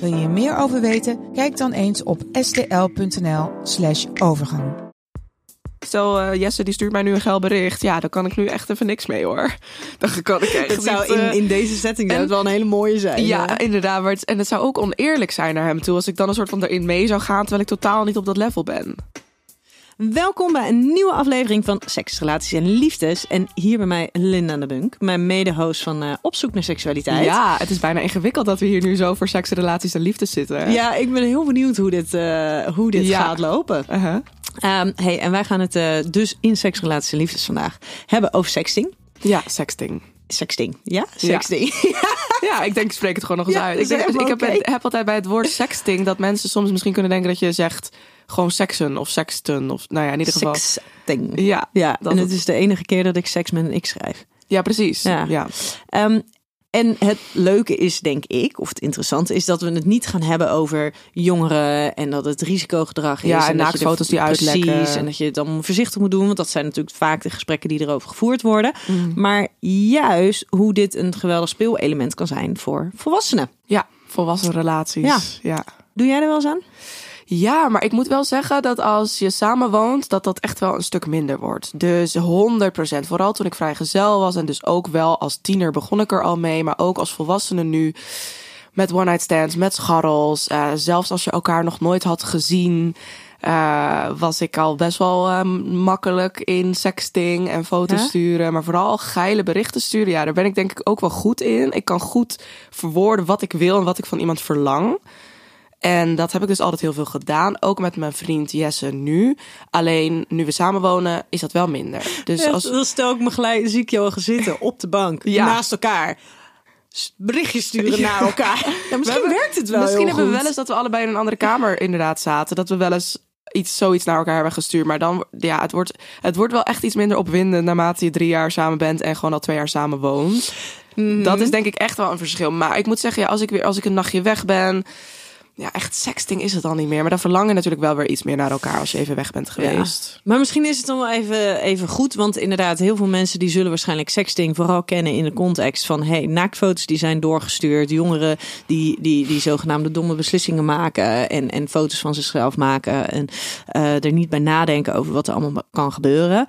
Wil je hier meer over weten? Kijk dan eens op stl.nl/slash overgang. Stel, eh, Jesse die stuurt mij nu een geil bericht. Ja, daar kan ik nu echt even niks mee hoor. Dan kan ik echt Het zou niet, in, eh, in deze setting zou en- het wel een hele mooie zijn. Ja, hè? inderdaad. Maar het, en het zou ook oneerlijk zijn naar hem toe als ik dan een soort van erin mee zou gaan, terwijl ik totaal niet op dat level ben. Welkom bij een nieuwe aflevering van Seks, Relaties en Liefdes. En hier bij mij Linda de Bunk, mijn mede-host van eh, Op zoek naar seksualiteit. Ja, het is bijna ingewikkeld dat we hier nu zo voor seks, relaties en liefdes zitten. Ja, ik ben heel benieuwd hoe dit, eh, hoe dit Ja. gaat lopen. Ehm, hey, en wij gaan het eh, dus in Seks, Relaties en Liefdes vandaag hebben over sexting. Ja, sexting. Sexting, ja? Sexting. Ja, ik denk, ik spreek het gewoon nog eens Ja, uit. Ik, denk, ik heb altijd bij het woord sexting dat mensen soms misschien kunnen denken dat je zegt gewoon seksen of sexten. Of nou ja, in ieder geval. Sexting. Ja, Ja, en het is de enige keer dat ik seks met een X schrijf. ja, precies. Ja. Ja. Ehm, en het leuke is, denk ik, of het interessante is dat we het niet gaan hebben over jongeren en dat het risicogedrag is. Ja, en dat je naaktfoto's er- die uitlekken. Precies, en dat je het dan voorzichtig moet doen, want dat zijn natuurlijk vaak de gesprekken die erover gevoerd worden. Maar juist hoe dit een geweldig speelelement kan zijn voor volwassenen. ja, volwassen relaties. Ja. ja. Doe jij er wel eens aan? Ja, maar ik moet wel zeggen dat als je samenwoont, dat dat echt wel een stuk minder wordt. Dus 100%. Vooral toen ik vrijgezel was en dus ook wel als tiener begon ik er al mee, maar ook als volwassene nu. Met one-night stands, met scharrels. eh, zelfs als je elkaar nog nooit had gezien, eh, was ik al best wel eh, makkelijk in sexting en foto's Ja? sturen. Maar vooral geile berichten sturen. Ja, daar ben ik denk ik ook wel goed in. Ik kan goed verwoorden wat ik wil en wat ik van iemand verlang. En dat heb ik dus altijd heel veel gedaan. Ook met mijn vriend Jesse nu. Alleen nu we samenwonen is dat wel minder. Dus als, Dan stel ik me gelijk, zie ik jou zitten op de bank, Ja. naast elkaar. Berichtjes sturen naar elkaar. Ja, misschien We werkt het wel Misschien hebben we wel eens dat we allebei in een andere kamer inderdaad zaten. Dat we wel eens iets, zoiets naar elkaar hebben gestuurd. Maar dan, ja, het wordt, het wordt wel echt iets minder opwindend naarmate je drie jaar samen bent en gewoon al twee jaar samen woont. Mhm. Dat is denk ik echt wel een verschil. Maar ik moet zeggen, ja, als ik weer als ik een nachtje weg ben. Ja, echt sexting is het dan niet meer. Maar dan verlang je natuurlijk wel weer iets meer naar elkaar als je even weg bent geweest. Maar misschien is het dan wel even, even goed. Want inderdaad, heel veel mensen die zullen waarschijnlijk sexting vooral kennen in de context van hey, naaktfoto's die zijn doorgestuurd. Jongeren die, die, die zogenaamde domme beslissingen maken en, en foto's van zichzelf maken. En eh, er niet bij nadenken over wat er allemaal kan gebeuren.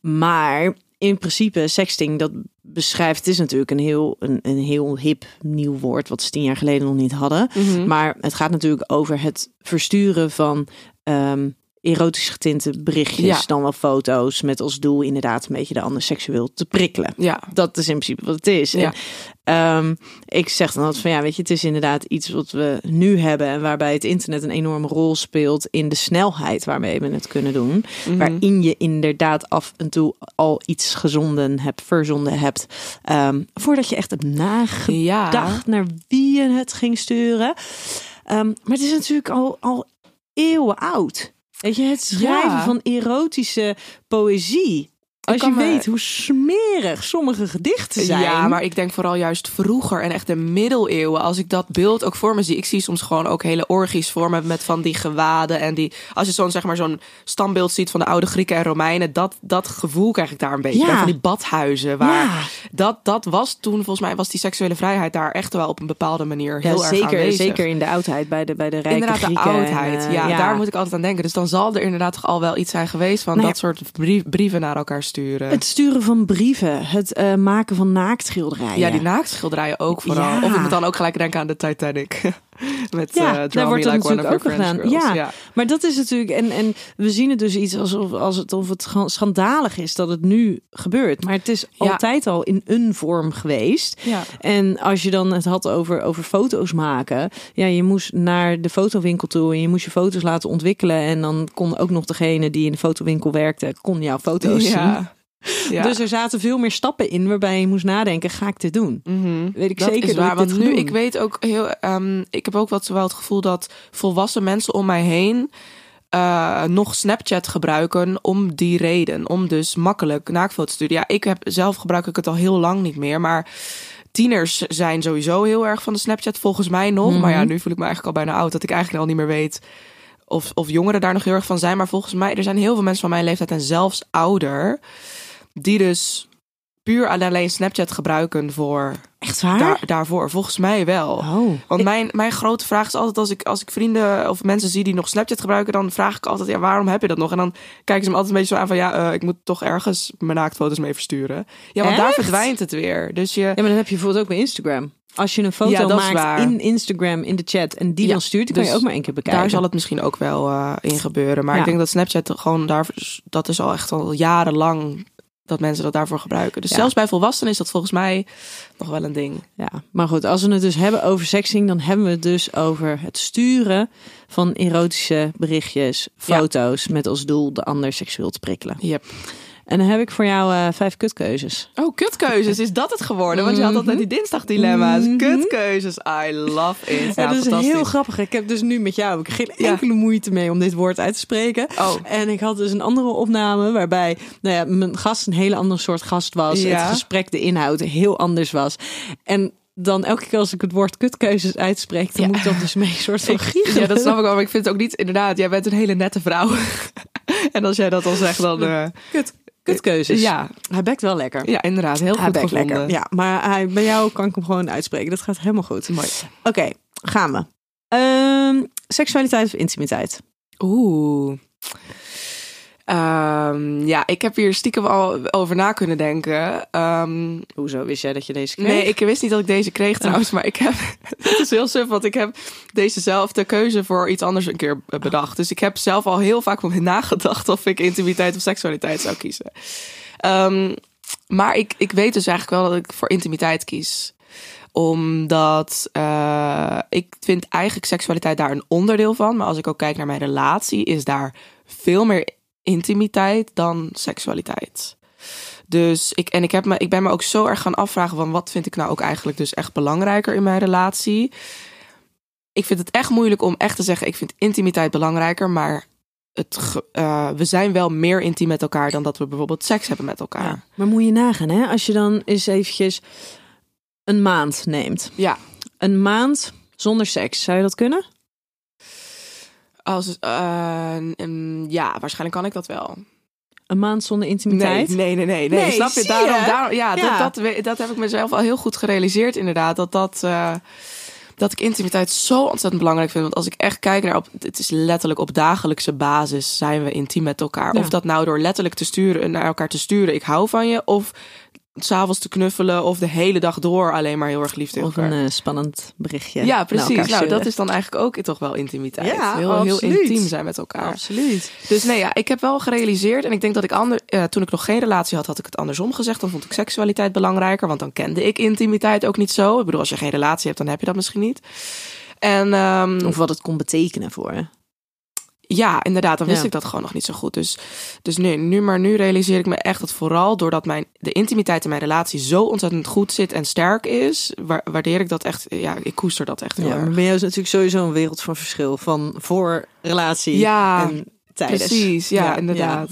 Maar in principe, sexting, dat beschrijft, het is natuurlijk een heel, een, een heel hip nieuw woord, wat ze tien jaar geleden nog niet hadden. Maar het gaat natuurlijk over het versturen van ehm, erotisch getinte berichtjes, Ja. dan wel foto's, met als doel inderdaad een beetje de ander seksueel te prikkelen. Ja. Dat is in principe wat het is. Ja. En, ehm, ik zeg dan altijd van ja, weet je, het is inderdaad iets wat we nu hebben en waarbij het internet een enorme rol speelt in de snelheid waarmee we het kunnen doen. Mhm. Waarin je inderdaad af en toe al iets gezonden hebt, verzonden hebt, ehm, voordat je echt hebt nagedacht Ja. naar wie je het ging sturen. Ehm, maar het is natuurlijk al, al eeuwen oud. Weet je, het schrijven Ja. van erotische poëzie. Als je me- weet hoe smerig sommige gedichten zijn. Ja, maar ik denk vooral juist vroeger en echt de middeleeuwen. Als ik dat beeld ook voor me zie. Ik zie soms gewoon ook hele orgies voor me met van die gewaden. En die, als je zo'n zeg maar zo'n standbeeld ziet van de oude Grieken en Romeinen. Dat, dat gevoel krijg ik daar een beetje. Ja. Van die badhuizen. Waar Ja. dat, dat was toen, volgens mij was die seksuele vrijheid daar echt wel op een bepaalde manier Ja, heel erg zeker, aanwezig. zeker in de oudheid, bij de, bij de rijke Inderdaad, de Grieken en, oudheid. eh, ja, daar moet ik altijd aan denken. Dus dan zal er inderdaad toch al wel iets zijn geweest van Nou dat soort brief- brieven naar elkaar sturen. Het sturen van brieven, het eh, maken van naaktschilderijen. Ja, die naaktschilderijen ook vooral. Ja. Of ik moet dan ook gelijk denken aan de Titanic. Met Ja, eh daar wordt Like natuurlijk ook gedaan. Ja, maar dat is natuurlijk... En, en we zien het dus iets alsof, als het, of het schandalig is dat het nu gebeurt. Maar het is Ja. altijd al in een vorm geweest. Ja. En als je dan het had over, over foto's maken. Ja, je moest naar de fotowinkel toe en je moest je foto's laten ontwikkelen. En dan kon ook nog degene die in de fotowinkel werkte, kon jouw foto's zien. Ja. Dus er zaten veel meer stappen in waarbij je moest nadenken, ga ik dit doen? Mhm. Weet ik Dat zeker is dat waar, ik want nu, doen? ik weet ook heel, ehm, ik heb ook wat wel het gevoel dat volwassen mensen om mij heen eh, nog Snapchat gebruiken om die reden, om dus makkelijk naaktfoto's te sturen. Ja, ik heb zelf gebruik ik het al heel lang niet meer, maar tieners zijn sowieso heel erg van de Snapchat volgens mij nog. Maar ja, nu voel ik me eigenlijk al bijna oud dat ik eigenlijk al niet meer weet of, of jongeren daar nog heel erg van zijn. Maar volgens mij, er zijn heel veel mensen van mijn leeftijd en zelfs ouder, die dus puur en alleen Snapchat gebruiken voor Echt waar? daar, daarvoor. Volgens mij wel. Oh. Want mijn, mijn grote vraag is altijd als ik, als ik vrienden of mensen zie die nog Snapchat gebruiken, dan vraag ik altijd, ja, waarom heb je dat nog? En dan kijken ze me altijd een beetje zo aan van, ja, eh, ik moet toch ergens mijn naaktfoto's mee versturen. Ja, want daar verdwijnt het weer. Dus je, Ja, maar dat heb je bijvoorbeeld ook bij Instagram. Als je een foto Ja, maakt in Instagram, in de chat, en die Ja, dan stuurt, die kan je dus ook maar één keer bekijken. daar zal het misschien ook wel eh, in gebeuren. Maar Ja. ik denk dat Snapchat gewoon daar, dat is al echt al jarenlang dat mensen dat daarvoor gebruiken. Dus Ja. zelfs bij volwassenen is dat volgens mij nog wel een ding. Ja, maar goed, als we het dus hebben over sexting, dan hebben we het dus over het sturen van erotische berichtjes, Ja. foto's, met als doel de ander seksueel te prikkelen. Yep. En dan heb ik voor jou eh, vijf kutkeuzes. Oh, kutkeuzes, is dat het geworden? Want je had altijd die dinsdagdilemma's. Mhm. Kutkeuzes, I love it. Ja, dat is heel grappig. Ik heb dus nu met jou heb ik geen Ja. enkele moeite mee om dit woord uit te spreken. Oh. En ik had dus een andere opname waarbij nou ja, mijn gast een hele andere soort gast was. Ja. Het gesprek, de inhoud heel anders was. En dan elke keer als ik het woord kutkeuzes uitspreek, dan Ja. moet ik dat dus mee een soort van giechelen. ja, dat snap ik wel. Maar ik vind het ook niet, inderdaad, jij bent een hele nette vrouw. en als jij dat al zegt, dan... eh, Kut, kutkeuzes. ja, Hij bekt wel lekker. ja, inderdaad. Heel hij goed bekt gevonden. lekker. Ja, maar hij, bij jou kan ik hem gewoon uitspreken. Dat gaat helemaal goed. Mooi. Oké, gaan we. Ehm, seksualiteit of intimiteit? Oeh. Ehm, ja, ik heb hier stiekem al over na kunnen denken. Ehm, Hoezo wist jij dat je deze kreeg? nee, ik wist niet dat ik deze kreeg trouwens, maar ik heb... Het is heel suf, want ik heb dezezelfde keuze voor iets anders een keer bedacht. Dus ik heb zelf al heel vaak nagedacht of ik intimiteit of seksualiteit zou kiezen. Ehm, maar ik, ik weet dus eigenlijk wel dat ik voor intimiteit kies omdat eh, ik vind eigenlijk seksualiteit daar een onderdeel van. Maar als ik ook kijk naar mijn relatie, is daar veel meer intimiteit dan seksualiteit. Dus ik, en ik, heb me, ik ben me ook zo erg gaan afvragen van wat vind ik nou ook eigenlijk dus echt belangrijker in mijn relatie. Ik vind het echt moeilijk om echt te zeggen, ik vind intimiteit belangrijker, maar het, eh, we zijn wel meer intiem met elkaar dan dat we bijvoorbeeld seks hebben met elkaar. Ja. Maar moet je nagaan, hè? Als je dan eens eventjes een maand neemt. Ja, Een maand zonder seks, zou je dat kunnen? Als, eh, ja, waarschijnlijk kan ik dat wel. Een maand zonder intimiteit? nee, nee, nee, nee. Nee, Snap je? Daarom, je? daarom, ja, Ja. Dat, dat, dat heb ik mezelf al heel goed gerealiseerd, inderdaad. Dat dat. eh, dat ik intimiteit zo ontzettend belangrijk vind. Want als ik echt kijk naar op, het is letterlijk op dagelijkse basis zijn we intiem met elkaar. Ja. Of dat nou door letterlijk te sturen, naar elkaar te sturen, ik hou van je. Of s'avonds te knuffelen. Of de hele dag door alleen maar heel erg lief tegen Of elkaar. een eh, spannend berichtje. ja, precies. Nou, dat is dan eigenlijk ook toch wel intimiteit. Ja, heel, heel intiem zijn met elkaar. Absoluut. Dus nee, ja, ik heb wel gerealiseerd. En ik denk dat ik ander, eh, toen ik nog geen relatie had, had ik het andersom gezegd. Dan vond ik seksualiteit belangrijker. Want dan kende ik intimiteit ook niet zo. Ik bedoel, als je geen relatie hebt, dan heb je dat misschien niet. En ehm, Of wat het kon betekenen voor. Ja, inderdaad, dan wist Ja. ik dat gewoon nog niet zo goed. Dus, dus nu, nu, maar nu realiseer ik me echt dat vooral doordat mijn, de intimiteit in mijn relatie zo ontzettend goed zit en sterk is, wa- waardeer ik dat echt. Ja, ik koester dat echt heel Ja, erg. maar bij jou is natuurlijk sowieso een wereld van verschil. Van voor relatie Ja, en tijdens. Precies, ja, Ja, inderdaad.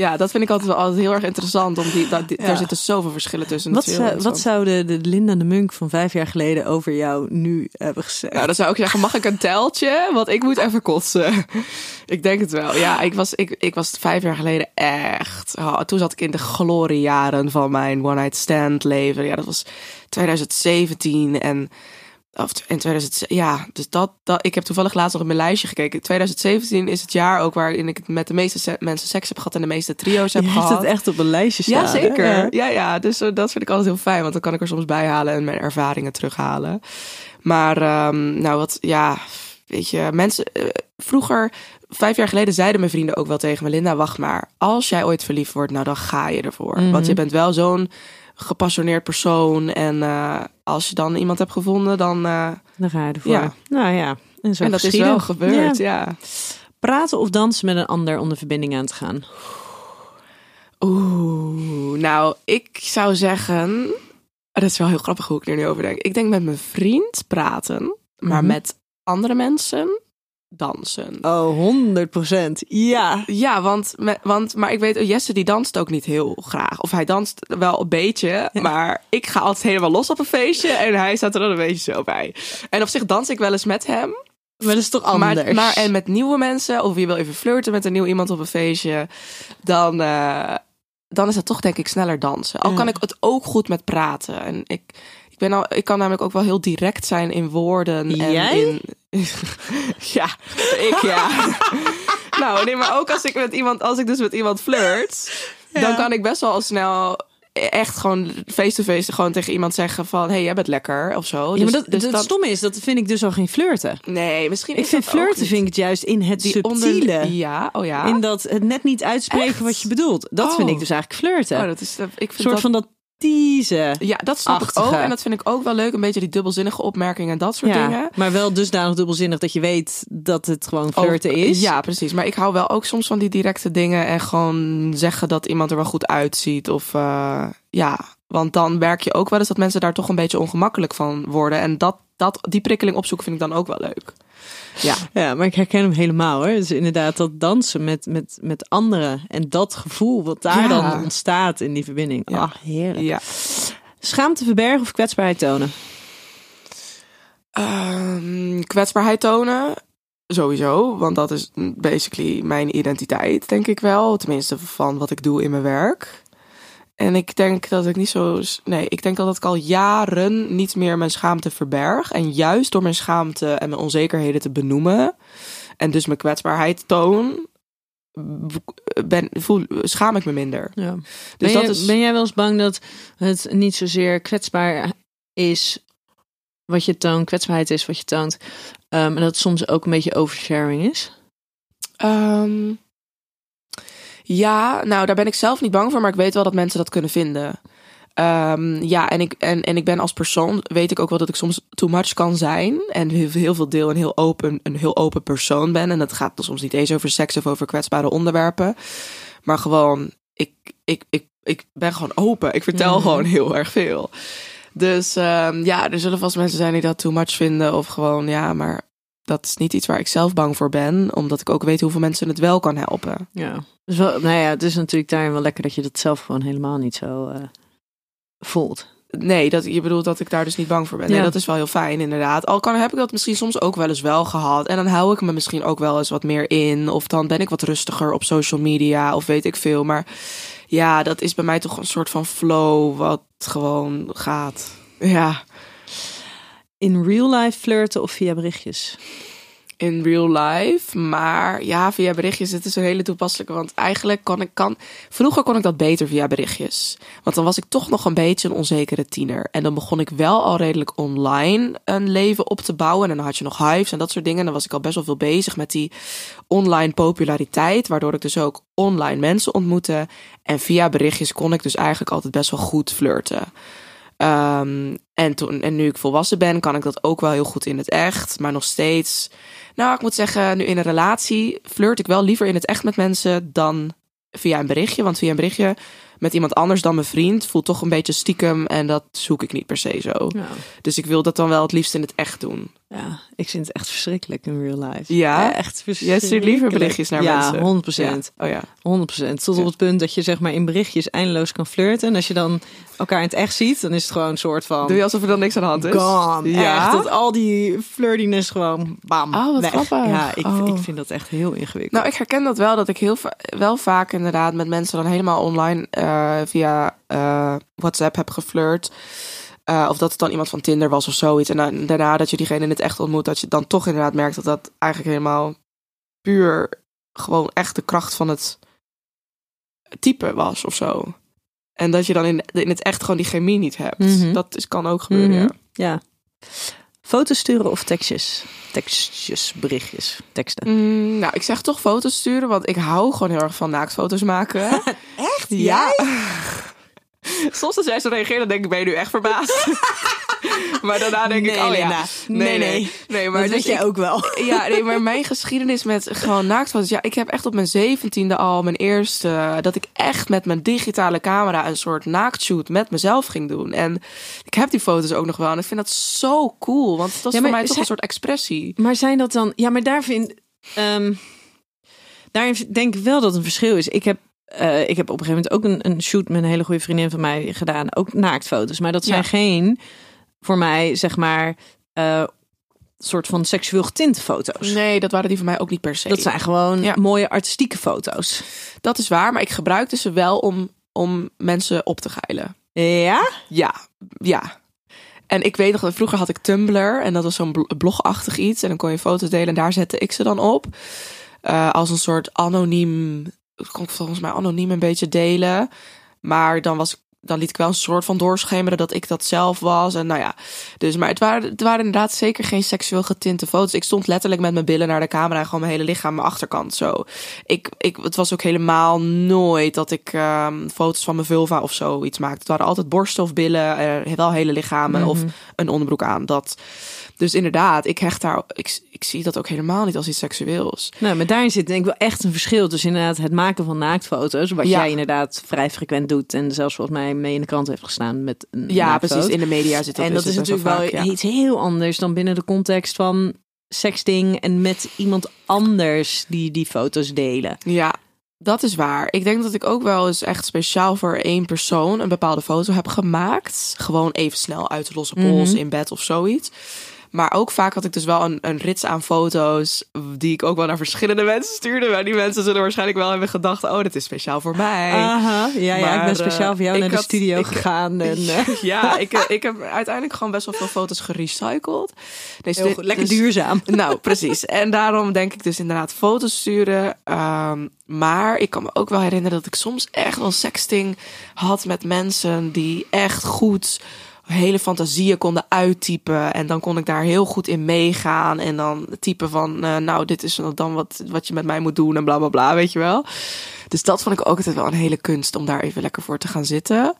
Ja. dat vind ik altijd wel altijd heel erg interessant. Om die, dat, die- Ja. Daar zitten zoveel verschillen tussen. Wat, zou, wat zou de, de Linda de Munk van vijf jaar geleden over jou nu hebben gezegd? Nou, dan zou ik zeggen, mag ik een teltje? Want ik moet even kotsen. ik denk het wel. Ja, ik was, ik, ik was vijf jaar geleden echt... oh, toen zat ik in de gloriejaren van mijn one-night stand leven. Ja, dat was 2017 en... Of in 2000, ja, dus dat, dat. Ik heb toevallig laatst nog op mijn lijstje gekeken. 2017 is het jaar ook waarin ik met de meeste se- mensen seks heb gehad en de meeste trio's heb je gehad. hebt het echt op een lijstje staan. Ja, zeker. hè? Ja, ja, dus eh, dat vind ik altijd heel fijn, want dan kan ik er soms bij halen en mijn ervaringen terughalen. Maar, ehm, nou, wat, ja, weet je, mensen, eh, vroeger, vijf jaar geleden, zeiden mijn vrienden ook wel tegen me: Linda, wacht maar. Als jij ooit verliefd wordt, nou, dan ga je ervoor. Mhm. Want je bent wel zo'n gepassioneerd persoon. En eh, als je dan iemand hebt gevonden, dan. eh, Dan ga je ervoor. Ja. Nou ja, en zo en dat is wel gebeurd, Ja. ja. Praten of dansen met een ander om de verbinding aan te gaan. Oeh, nou, ik zou zeggen... Dat is wel heel grappig hoe ik er nu over denk. Ik denk met mijn vriend praten, maar Mhm. met andere mensen dansen. Oh, 100 procent. Ja. Ja, want, want, maar ik weet, oh, Jesse die danst ook niet heel graag. Of hij danst wel een beetje, maar ik ga altijd helemaal los op een feestje en hij staat er dan een beetje zo bij. En op zich dans ik wel eens met hem. Maar dat is toch anders? Maar, maar en met nieuwe mensen, of je wil even flirten met een nieuw iemand op een feestje, dan, eh, dan is dat toch denk ik sneller dansen. Al kan ik het ook goed met praten. En ik, ik, ben al, ik kan namelijk ook wel heel direct zijn in woorden. En Jij? In, ja, ik ja. nou, nee, maar ook als ik met iemand, als ik dus met iemand flirt, dan kan ik best wel al snel echt gewoon face-to-face gewoon tegen iemand zeggen van, hey, jij bent lekker of zo. ja, maar Dus- dat, dus dat- stomme is, dat vind ik dus al geen flirten. Nee, misschien Ik vind flirten vind ik het juist in het Die subtiele. onder- ja, oh ja. In dat het net niet uitspreken Echt? wat je bedoelt. Dat Oh. vind ik dus eigenlijk flirten. Oh, dat is, ik vind een soort dat, van dat teasen. Ja, dat snap ik ook. En dat vind ik ook wel leuk. Een beetje die dubbelzinnige opmerkingen en dat soort Ja, dingen. maar wel dusdanig dubbelzinnig dat je weet dat het gewoon flirten Ook- is. Ja, precies. Maar ik hou wel ook soms van die directe dingen. En gewoon zeggen dat iemand er wel goed uitziet. Of eh, ja, want dan werk je ook wel eens dat mensen daar toch een beetje ongemakkelijk van worden. En dat, dat, die prikkeling opzoeken vind ik dan ook wel leuk. Ja, Ja, maar ik herken hem helemaal hoor. Dus inderdaad dat dansen met, met, met anderen. En dat gevoel wat daar Ja. dan ontstaat in die verbinding. Ja. Ah, heerlijk. ja. Schaamte verbergen of kwetsbaarheid tonen? Ehm, kwetsbaarheid tonen. Sowieso, want dat is basically mijn identiteit, denk ik wel. Tenminste, van wat ik doe in mijn werk. En ik denk dat ik niet zo. Nee, ik denk dat ik al jaren niet meer mijn schaamte verberg. En juist door mijn schaamte en mijn onzekerheden te benoemen. En dus mijn kwetsbaarheid toon. Ben, voel, schaam ik me minder. Ja. Dus ben, dat je- is. ben jij wel eens bang dat het niet zozeer kwetsbaar is wat je toont, kwetsbaarheid is wat je toont, ehm, en dat het soms ook een beetje oversharing is? Ehm, ja, nou, daar ben ik zelf niet bang voor, maar ik weet wel dat mensen dat kunnen vinden. Ehm, ja, en ik, en, en ik ben als persoon, weet ik ook wel dat ik soms too much kan zijn. En heel, heel veel deel een heel, open, een heel open persoon ben. En dat gaat dan soms niet eens over seks of over kwetsbare onderwerpen. Maar gewoon, ik, ik, ik, ik ben gewoon open. Ik vertel Mhm. gewoon heel erg veel. Dus ehm, ja, er zullen vast mensen zijn die dat too much vinden. Of gewoon, ja, maar dat is niet iets waar ik zelf bang voor ben. Omdat ik ook weet hoeveel mensen het wel kan helpen. Ja. Dus wel, nou ja, het is natuurlijk daarin wel lekker dat je dat zelf gewoon helemaal niet zo eh, voelt. Nee, dat, je bedoelt dat ik daar dus niet bang voor ben. Nee, Ja. dat is wel heel fijn, inderdaad. Al kan, heb ik dat misschien soms ook wel eens wel gehad. En dan hou ik me misschien ook wel eens wat meer in. Of dan ben ik wat rustiger op social media. Of weet ik veel. Maar ja, dat is bij mij toch een soort van flow wat gewoon gaat. Ja, In real life flirten of via berichtjes? in real life. Maar ja, via berichtjes, het is een hele toepasselijke. Want eigenlijk kon ik kan. Vroeger kon ik dat beter via berichtjes. Want dan was ik toch nog een beetje een onzekere tiener. En dan begon ik wel al redelijk online een leven op te bouwen. En dan had je nog hives en dat soort dingen. En dan was ik al best wel veel bezig met die online populariteit. Waardoor ik dus ook online mensen ontmoette. En via berichtjes kon ik dus eigenlijk altijd best wel goed flirten. Ehm, en, toen, en nu ik volwassen ben, kan ik dat ook wel heel goed in het echt. Maar nog steeds. Nou, ik moet zeggen, nu in een relatie flirt ik wel liever in het echt met mensen dan via een berichtje. Want via een berichtje met iemand anders dan mijn vriend voelt toch een beetje stiekem. En dat zoek ik niet per se zo. Ja. Dus ik wil dat dan wel het liefst in het echt doen. Ja, ik vind het echt verschrikkelijk in real life. Ja? echt Jij verschrikkelijk. stuurt liever berichtjes naar ja, mensen. 100 procent. Ja. Oh ja. 100%. Tot Ja. op het punt dat je zeg maar in berichtjes eindeloos kan flirten. En als je dan elkaar in het echt ziet, dan is het gewoon een soort van... Doe je alsof er dan niks aan de hand is? Gone. Ja? Echt, dat al die flirtiness gewoon bam, Oh, wat weg. grappig. Ja, ik, Oh. ik vind dat echt heel ingewikkeld. Nou, ik herken dat wel, dat ik heel wel vaak inderdaad met mensen dan helemaal online eh, via eh, WhatsApp heb geflirt. Eh, of dat het dan iemand van Tinder was of zoiets. En dan, daarna dat je diegene in het echt ontmoet, dat je dan toch inderdaad merkt dat dat eigenlijk helemaal puur gewoon echt de kracht van het type was of zo. En dat je dan in, in het echt gewoon die chemie niet hebt. Mhm. Dat is, kan ook gebeuren, Mhm. ja. Ja. Foto's sturen of tekstjes? Tekstjes, berichtjes, teksten. Mm, nou, ik zeg toch foto's sturen, want ik hou gewoon heel erg van naaktfoto's maken. Echt? Ja. Soms als jij zo reageert, dan denk ik, ben je nu echt verbaasd? maar daarna denk ik, oh ja. Nee, nee. nee maar dat weet dus jij ook wel. Ja, nee, maar mijn geschiedenis met gewoon naaktfoto's. Ja, ik heb echt op mijn zeventiende al mijn eerste... dat ik echt met mijn digitale camera een soort naaktshoot met mezelf ging doen. En ik heb die foto's ook nog wel. En ik vind dat zo cool. Want dat is Ja, voor mij toch een soort expressie. Maar zijn dat dan... Ja, maar daar vind... ehm daarin denk ik wel dat een verschil is. Ik heb, eh, ik heb op een gegeven moment ook een, een shoot met een hele goede vriendin van mij gedaan. Ook naaktfoto's. Maar dat zijn Ja. geen, voor mij, zeg maar... eh, soort van seksueel getinte foto's. Nee, dat waren die van mij ook niet per se. Dat zijn gewoon Ja. mooie artistieke foto's. Dat is waar, maar ik gebruikte ze wel om, om mensen op te geilen. Ja? Ja, ja. En ik weet nog, dat vroeger had ik Tumblr en dat was zo'n bl- blogachtig iets. En dan kon je foto's delen en daar zette ik ze dan op. Eh, als een soort anoniem, ik kon ik volgens mij anoniem een beetje delen. Maar dan was ik dan liet ik wel een soort van doorschemeren dat ik dat zelf was. En nou ja, dus maar het waren, het waren inderdaad zeker geen seksueel getinte foto's. Ik stond letterlijk met mijn billen naar de camera en gewoon mijn hele lichaam, mijn achterkant zo. Ik, ik, het was ook helemaal nooit dat ik ehm, foto's van mijn vulva of zoiets maakte. Het waren altijd borsten of billen, eh, wel hele lichamen of een onderbroek aan. Dat. Dus inderdaad, ik hecht daar, ik, ik zie dat ook helemaal niet als iets seksueels. Nou, maar daarin zit denk ik wel echt een verschil tussen inderdaad het maken van naaktfoto's, wat Ja. jij inderdaad vrij frequent doet en zelfs volgens mij mee in de krant heeft gestaan met een Ja, naaktfoto. precies. In de media zit dat en dat is best wel natuurlijk wel vaak, ja. iets heel anders dan binnen de context van sexting en met iemand anders die die foto's delen. Ja, dat is waar. Ik denk dat ik ook wel eens echt speciaal voor één persoon een bepaalde foto heb gemaakt. Gewoon even snel uit de losse pols Mhm. in bed of zoiets. Maar ook vaak had ik dus wel een, een rits aan foto's die ik ook wel naar verschillende mensen stuurde. Maar die mensen zullen waarschijnlijk wel hebben gedacht, oh, dit is speciaal voor mij. Aha, ja, ja, ik ben speciaal eh, voor jou naar de studio ik- gegaan. En, eh, Ja, ik, eh, ik heb uiteindelijk gewoon best wel veel foto's gerecycled. Deze, heel goed, lekker duurzaam. Nou, precies. En daarom denk ik dus inderdaad foto's sturen. Ehm, maar ik kan me ook wel herinneren dat ik soms echt wel sexting had met mensen die echt goed hele fantasieën konden uittypen. En dan kon ik daar heel goed in meegaan. En dan typen van, eh, nou, dit is dan wat, wat je met mij moet doen en bla bla bla, weet je wel. Dus dat vond ik ook altijd wel een hele kunst om daar even lekker voor te gaan zitten.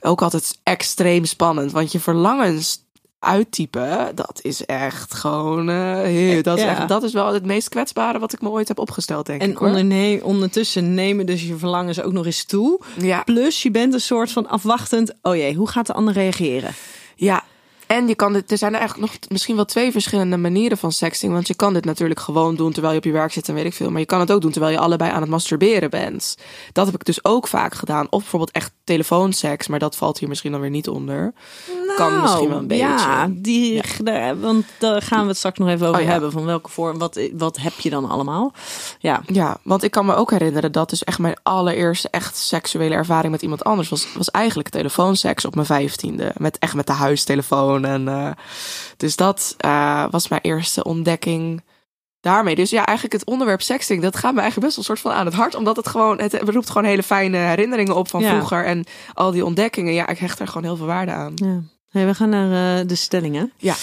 Ook altijd extreem spannend, want je verlangens uittypen, dat is echt gewoon, eh, heel- dat, is Ja. echt, dat is wel het meest kwetsbare wat ik me ooit heb opgesteld, denk ik. En hoor. onderne- ondertussen nemen dus je verlangens ook nog eens toe. Ja, Plus je bent een soort van afwachtend. Oh jee, hoe gaat de ander reageren? ja. En je kan dit, er zijn er eigenlijk nog misschien wel twee verschillende manieren van sexting. Want je kan dit natuurlijk gewoon doen terwijl je op je werk zit en weet ik veel. Maar je kan het ook doen terwijl je allebei aan het masturberen bent. Dat heb ik dus ook vaak gedaan. Of bijvoorbeeld echt telefoonseks, maar dat valt hier misschien dan weer niet onder. kan misschien wel een beetje. Nou, Ja, die, daar- want daar gaan we het straks nog even over Oh ja. hebben. Van welke vorm, wat, wat heb je dan allemaal? Ja, Ja, want ik kan me ook herinneren dat dus echt mijn allereerste echt seksuele ervaring met iemand anders was, was eigenlijk telefoonseks op mijn vijftiende. Met echt met de huistelefoon. En, eh, dus dat eh, was mijn eerste ontdekking daarmee. Dus ja, eigenlijk het onderwerp sexting, dat gaat me eigenlijk best wel een soort van aan het hart. Omdat het gewoon, het roept gewoon hele fijne herinneringen op van Ja. vroeger. En al die ontdekkingen, ja, ik hecht er gewoon heel veel waarde aan. ja. Hey, we gaan naar eh, de stellingen. Ja.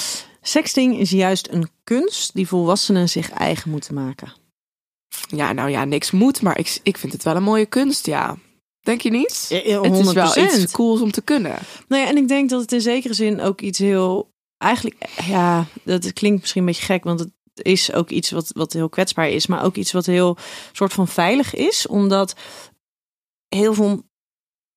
Sexting is juist een kunst die volwassenen zich eigen moeten maken. Ja, nou ja, niks moet, maar ik, ik vind het wel een mooie kunst, ja. Denk je niet? Ja, ja, Het is wel 100%. iets cools om te kunnen. Nou ja, en ik denk dat het in zekere zin ook iets heel. Eigenlijk, ja, dat klinkt misschien een beetje gek, want het is ook iets wat, wat heel kwetsbaar is, maar ook iets wat heel soort van veilig is, omdat heel veel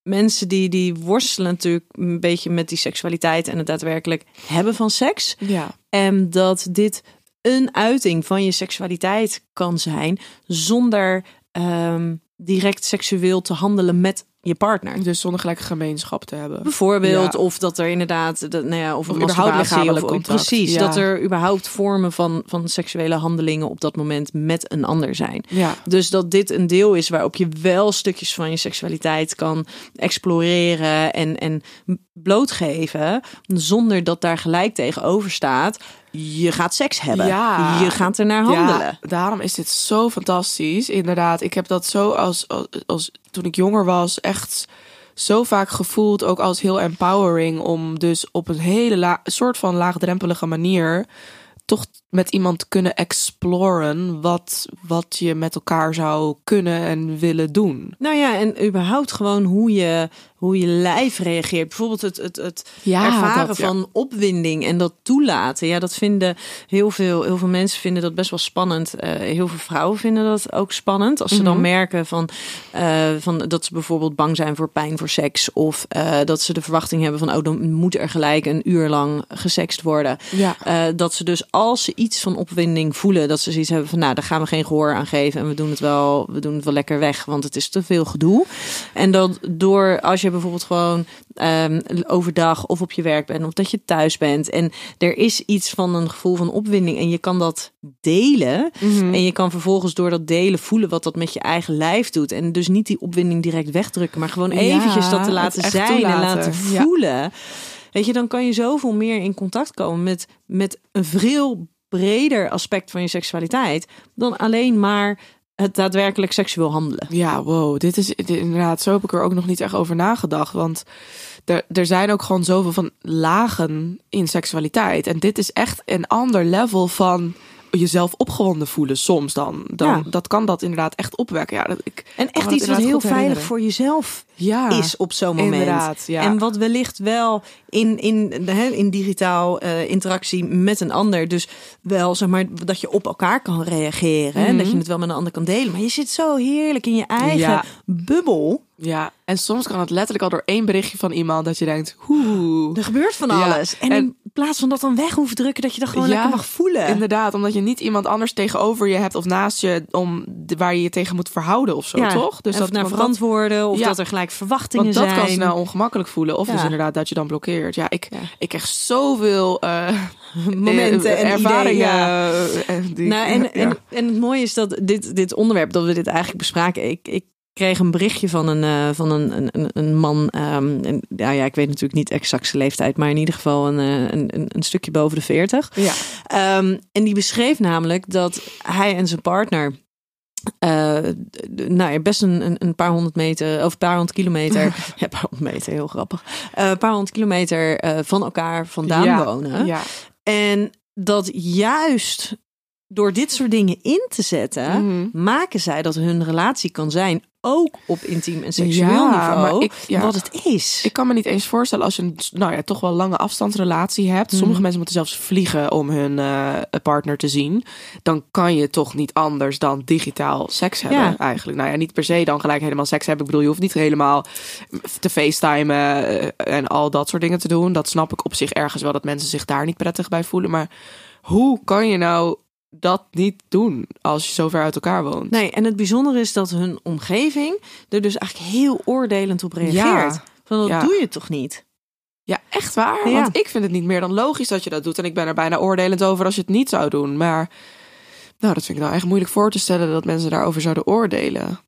mensen die, die worstelen natuurlijk een beetje met die seksualiteit en het daadwerkelijk hebben van seks. Ja. En dat dit een uiting van je seksualiteit kan zijn zonder ehm, direct seksueel te handelen met je partner. Dus zonder gelijk gemeenschap te hebben. Bijvoorbeeld, Ja. of dat er inderdaad, dat, nou ja, of, Of een überhaupt lichamelijk of, contact. precies, Ja. dat er überhaupt vormen van, van seksuele handelingen op dat moment met een ander zijn. Ja. Dus dat dit een deel is waarop je wel stukjes van je seksualiteit kan exploreren en, en blootgeven, zonder dat daar gelijk tegenover staat. Je gaat seks hebben. Ja. Je gaat er naar handelen. Ja, daarom is dit zo fantastisch. Inderdaad, ik heb dat zo als, als, als toen ik jonger was echt zo vaak gevoeld, ook als heel empowering om dus op een hele soort van laagdrempelige manier toch met iemand kunnen exploren wat, wat je met elkaar zou kunnen en willen doen. Nou ja, en überhaupt gewoon hoe je, hoe je lijf reageert. Bijvoorbeeld het, het, het Ja, ervaren dat, ja. van opwinding en dat toelaten. Ja, dat vinden heel veel, heel veel mensen vinden dat best wel spannend. Eh, heel veel vrouwen vinden dat ook spannend. Als ze dan Mhm. merken van, eh, van dat ze bijvoorbeeld bang zijn voor pijn voor seks. Of eh, dat ze de verwachting hebben van, oh, dan moet er gelijk een uur lang gesext worden. Ja. Dat ze dus als ze iets van opwinding voelen, dat ze zoiets hebben van, nou, daar gaan we geen gehoor aan geven en we doen het wel, we doen het wel lekker weg, want het is te veel gedoe. En dat door als je bijvoorbeeld gewoon ehm, overdag of op je werk bent of dat je thuis bent en er is iets van een gevoel van opwinding en je kan dat delen Mhm. en je kan vervolgens door dat delen voelen wat dat met je eigen lijf doet en dus niet die opwinding direct wegdrukken, maar gewoon Ja, eventjes dat te laten zijn en laten Ja. Weet je, dan kan je zoveel meer in contact komen met, met een veel breder aspect van je seksualiteit dan alleen maar het daadwerkelijk seksueel handelen. Ja, wow. Dit is inderdaad, zo heb ik er ook nog niet echt over nagedacht. Want er, er zijn ook gewoon zoveel van lagen in seksualiteit. En dit is echt een ander level van jezelf opgewonden voelen soms dan. dan Ja. Dat kan dat inderdaad echt opwekken. Ja, dat, ik, En echt iets wat heel veilig herinneren. voor jezelf ja, is op zo'n moment. Inderdaad, ja. En wat wellicht wel in, in, de- hè, in digitaal eh, interactie met een ander, dus wel zeg maar dat je op elkaar kan reageren en Mhm. dat je het wel met een ander kan delen. Maar je zit zo heerlijk in je eigen bubbel. Ja, en soms kan het letterlijk al door één berichtje van iemand dat je denkt, hoe. Er gebeurt van Ja, alles. En, en- in plaats van dat dan weg hoeven drukken, dat je dat gewoon Ja, lekker mag voelen. Inderdaad, omdat je niet iemand anders tegenover je hebt of naast je om de- waar je je tegen moet verhouden of zo, Ja, toch? Dus dat naar verantwoorden of dat er gelijk verwachtingen Want dat zijn. kan snel ongemakkelijk voelen. Of dus inderdaad dat je dan blokkeert. Ja, ik, ik krijg zoveel eh, momenten en ervaringen. ideeën, die, Nou, en, en, en het mooie is dat dit, dit onderwerp, dat we dit eigenlijk bespraken. Ik, ik kreeg een berichtje van een, eh, van een, een, een- man. ehm, en, ja, ja, ik weet natuurlijk niet exact zijn leeftijd, maar in ieder geval een, eh, een, een, stukje boven de 40. ja. Ehm, en die beschreef namelijk dat hij en zijn partner. eh, nou ja, best een, een, paar honderd meter of een paar honderd kilometer. ja, een paar honderd meter, heel grappig. Een paar honderd kilometer van elkaar vandaan ja. wonen. Ja. En dat juist door dit soort dingen in te zetten, Mhm. maken zij dat hun relatie kan zijn, ook op intiem en seksueel Ja, niveau, maar ik- ja. wat het is. Ik kan me niet eens voorstellen als je een nou ja, toch wel lange afstandsrelatie hebt. Mhm. Sommige mensen moeten zelfs vliegen om hun eh, partner te zien. Dan kan je toch niet anders dan digitaal seks hebben Ja. eigenlijk. Nou ja, niet per se dan gelijk helemaal seks hebben. Ik bedoel, je hoeft niet helemaal te facetimen eh, en al dat soort dingen te doen. Dat snap ik op zich ergens wel dat mensen zich daar niet prettig bij voelen. Maar hoe kan je nou dat niet doen als je zo ver uit elkaar woont? Nee, en het bijzondere is dat hun omgeving er dus eigenlijk heel oordelend op reageert. Ja. Van dat Ja. doe je toch niet? Ja, echt waar. Ja. Want ik vind het niet meer dan logisch dat je dat doet. En ik ben er bijna oordelend over als je het niet zou doen. Maar nou, dat vind ik nou echt moeilijk voor te stellen dat mensen daarover zouden oordelen.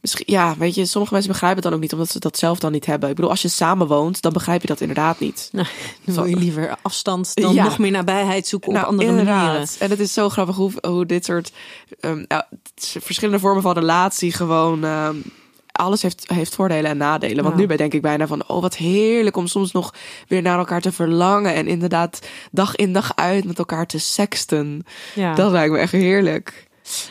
Misschien, ja, weet je, sommige mensen begrijpen het dan ook niet omdat ze dat zelf dan niet hebben. Ik bedoel, als je samen woont, dan begrijp je dat inderdaad niet. Dan wil je liever afstand dan Ja. nog meer nabijheid zoeken op Nou, andere inderdaad. manieren. En het is zo grappig hoe, hoe dit soort ehm, nou, verschillende vormen van relatie gewoon. ehm, alles heeft, heeft voordelen en nadelen. Want Ja. nu ben denk ik bijna van, oh wat heerlijk om soms nog weer naar elkaar te verlangen. En inderdaad dag in dag uit met elkaar te sexten. Ja. Dat lijkt me echt heerlijk.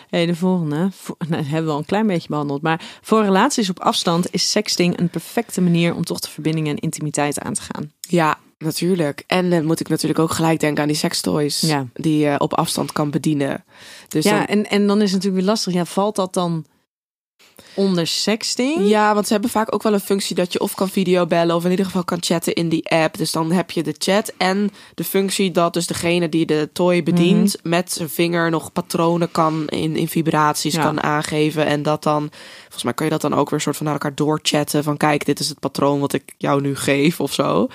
Hey, de volgende. Nou, dat hebben we al een klein beetje behandeld. Maar voor relaties op afstand is sexting een perfecte manier om toch de verbinding en intimiteit aan te gaan. Ja, natuurlijk. En dan moet ik natuurlijk ook gelijk denken aan die sextoys. Ja. Die je op afstand kan bedienen. Dus ja, dan- en, en dan is het natuurlijk weer lastig. Ja, valt dat dan onder sexting? Ja, want ze hebben vaak ook wel een functie dat je of kan videobellen of in ieder geval kan chatten in die app. Dus dan heb je de chat en de functie dat dus degene die de toy bedient met zijn vinger nog patronen kan in, in vibraties Ja. kan aangeven. En dat dan, volgens mij kan je dat dan ook weer soort van naar elkaar doorchatten van kijk, dit is het patroon wat ik jou nu geef of zo.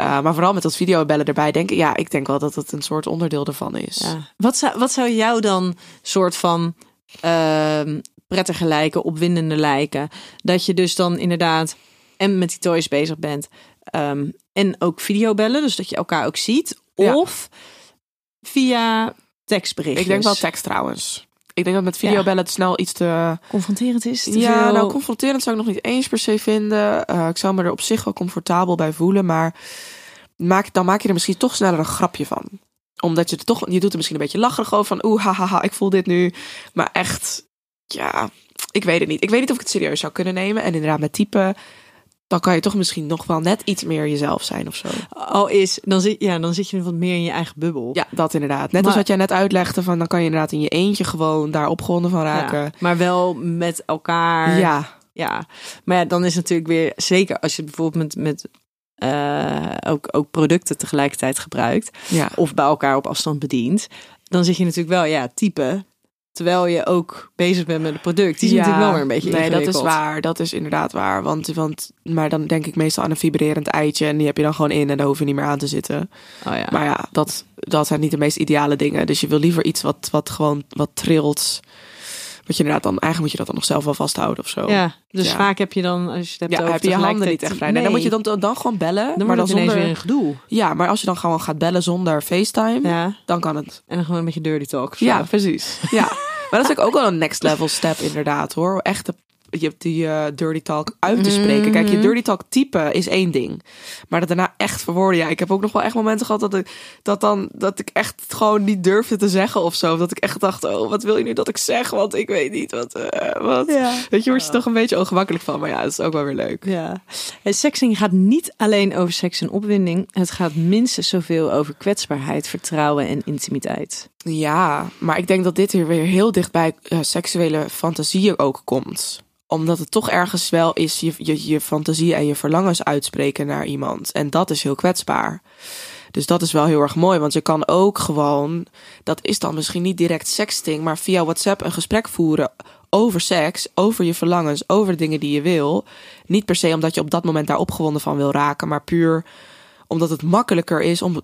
Uh, maar vooral met dat videobellen erbij denk ik, ja, ik denk wel dat het een soort onderdeel ervan is. Ja. Wat, zou, wat zou jou dan soort van ehm prettiger lijken, opwindender lijken? Dat je dus dan inderdaad en met die toys bezig bent um, en ook videobellen, dus dat je elkaar ook ziet. Ja. Of via tekstberichtjes. Ik denk wel tekst trouwens. Ik denk dat met videobellen het snel iets te... Confronterend is? Te ja, veel... nou confronterend zou ik nog niet eens per se vinden. Uh, ik zou me er op zich wel comfortabel bij voelen. Maar maak, dan maak je er misschien toch sneller een grapje van. Omdat je er toch, je doet er misschien een beetje lacherig over van, oeh, hahaha, ik voel dit nu. Maar echt, ja, ik weet het niet. Ik weet niet of ik het serieus zou kunnen nemen. En inderdaad, met typen, dan kan je toch misschien nog wel net iets meer jezelf zijn of zo. Al is, dan zit, ja, dan zit je wat meer in je eigen bubbel. Ja, dat inderdaad. Net als wat jij net uitlegde, van dan kan je inderdaad in je eentje gewoon daar opgewonden van raken. Ja, maar wel met elkaar. Ja, Ja, maar ja, dan is natuurlijk weer zeker als je bijvoorbeeld met, met eh, ook, ook producten tegelijkertijd gebruikt ja. of bij elkaar op afstand bedient, dan zit je natuurlijk wel ja typen terwijl je ook bezig bent met het product. Die is Ja, natuurlijk wel weer een beetje Nee, dat is waar. Dat is inderdaad waar. Want, want, maar dan denk ik meestal aan een vibrerend eitje. En die heb je dan gewoon in en daar hoef je niet meer aan te zitten. Oh ja. Maar ja, dat, dat zijn niet de meest ideale dingen. Dus je wil liever iets wat, wat gewoon wat trilt. Wat je inderdaad dan, eigenlijk moet je dat dan nog zelf wel vasthouden of zo. ja, dus Ja. vaak heb je dan als je het hebt Ja, heb je je handen niet echt vrij. Nee, dan moet je dan, dan gewoon bellen. dan maar dan zonder. weer een gedoe. Ja, maar als je dan gewoon gaat bellen zonder FaceTime, Ja, dan kan het. en dan gewoon een beetje dirty talk. Ja, precies. Ja. Maar dat is ook wel een next level step inderdaad hoor. Echt de, je hebt die eh, dirty talk uit te spreken. Kijk, je dirty talk typen is één ding. Maar dat daarna echt verwoorden. Ja, ik heb ook nog wel echt momenten gehad dat ik, dat dan, dat ik echt gewoon niet durfde te zeggen of zo. Dat ik echt dacht, oh, wat wil je nu dat ik zeg? Want ik weet niet wat. eh, wat. Ja. Weet je, word je toch een beetje ongemakkelijk van. Maar ja, dat is ook wel weer leuk. Ja. Het sexting gaat niet alleen over seks en opwinding. Het gaat minstens zoveel over kwetsbaarheid, vertrouwen en intimiteit. Ja, maar ik denk dat dit hier weer heel dicht bij eh, seksuele fantasieën ook komt. Omdat het toch ergens wel is je, je, je fantasie en je verlangens uitspreken naar iemand. En dat is heel kwetsbaar. Dus dat is wel heel erg mooi, want je kan ook gewoon, dat is dan misschien niet direct sexting, maar via WhatsApp een gesprek voeren over seks, over je verlangens, over dingen die je wil. Niet per se omdat je op dat moment daar opgewonden van wil raken, maar puur omdat het makkelijker is om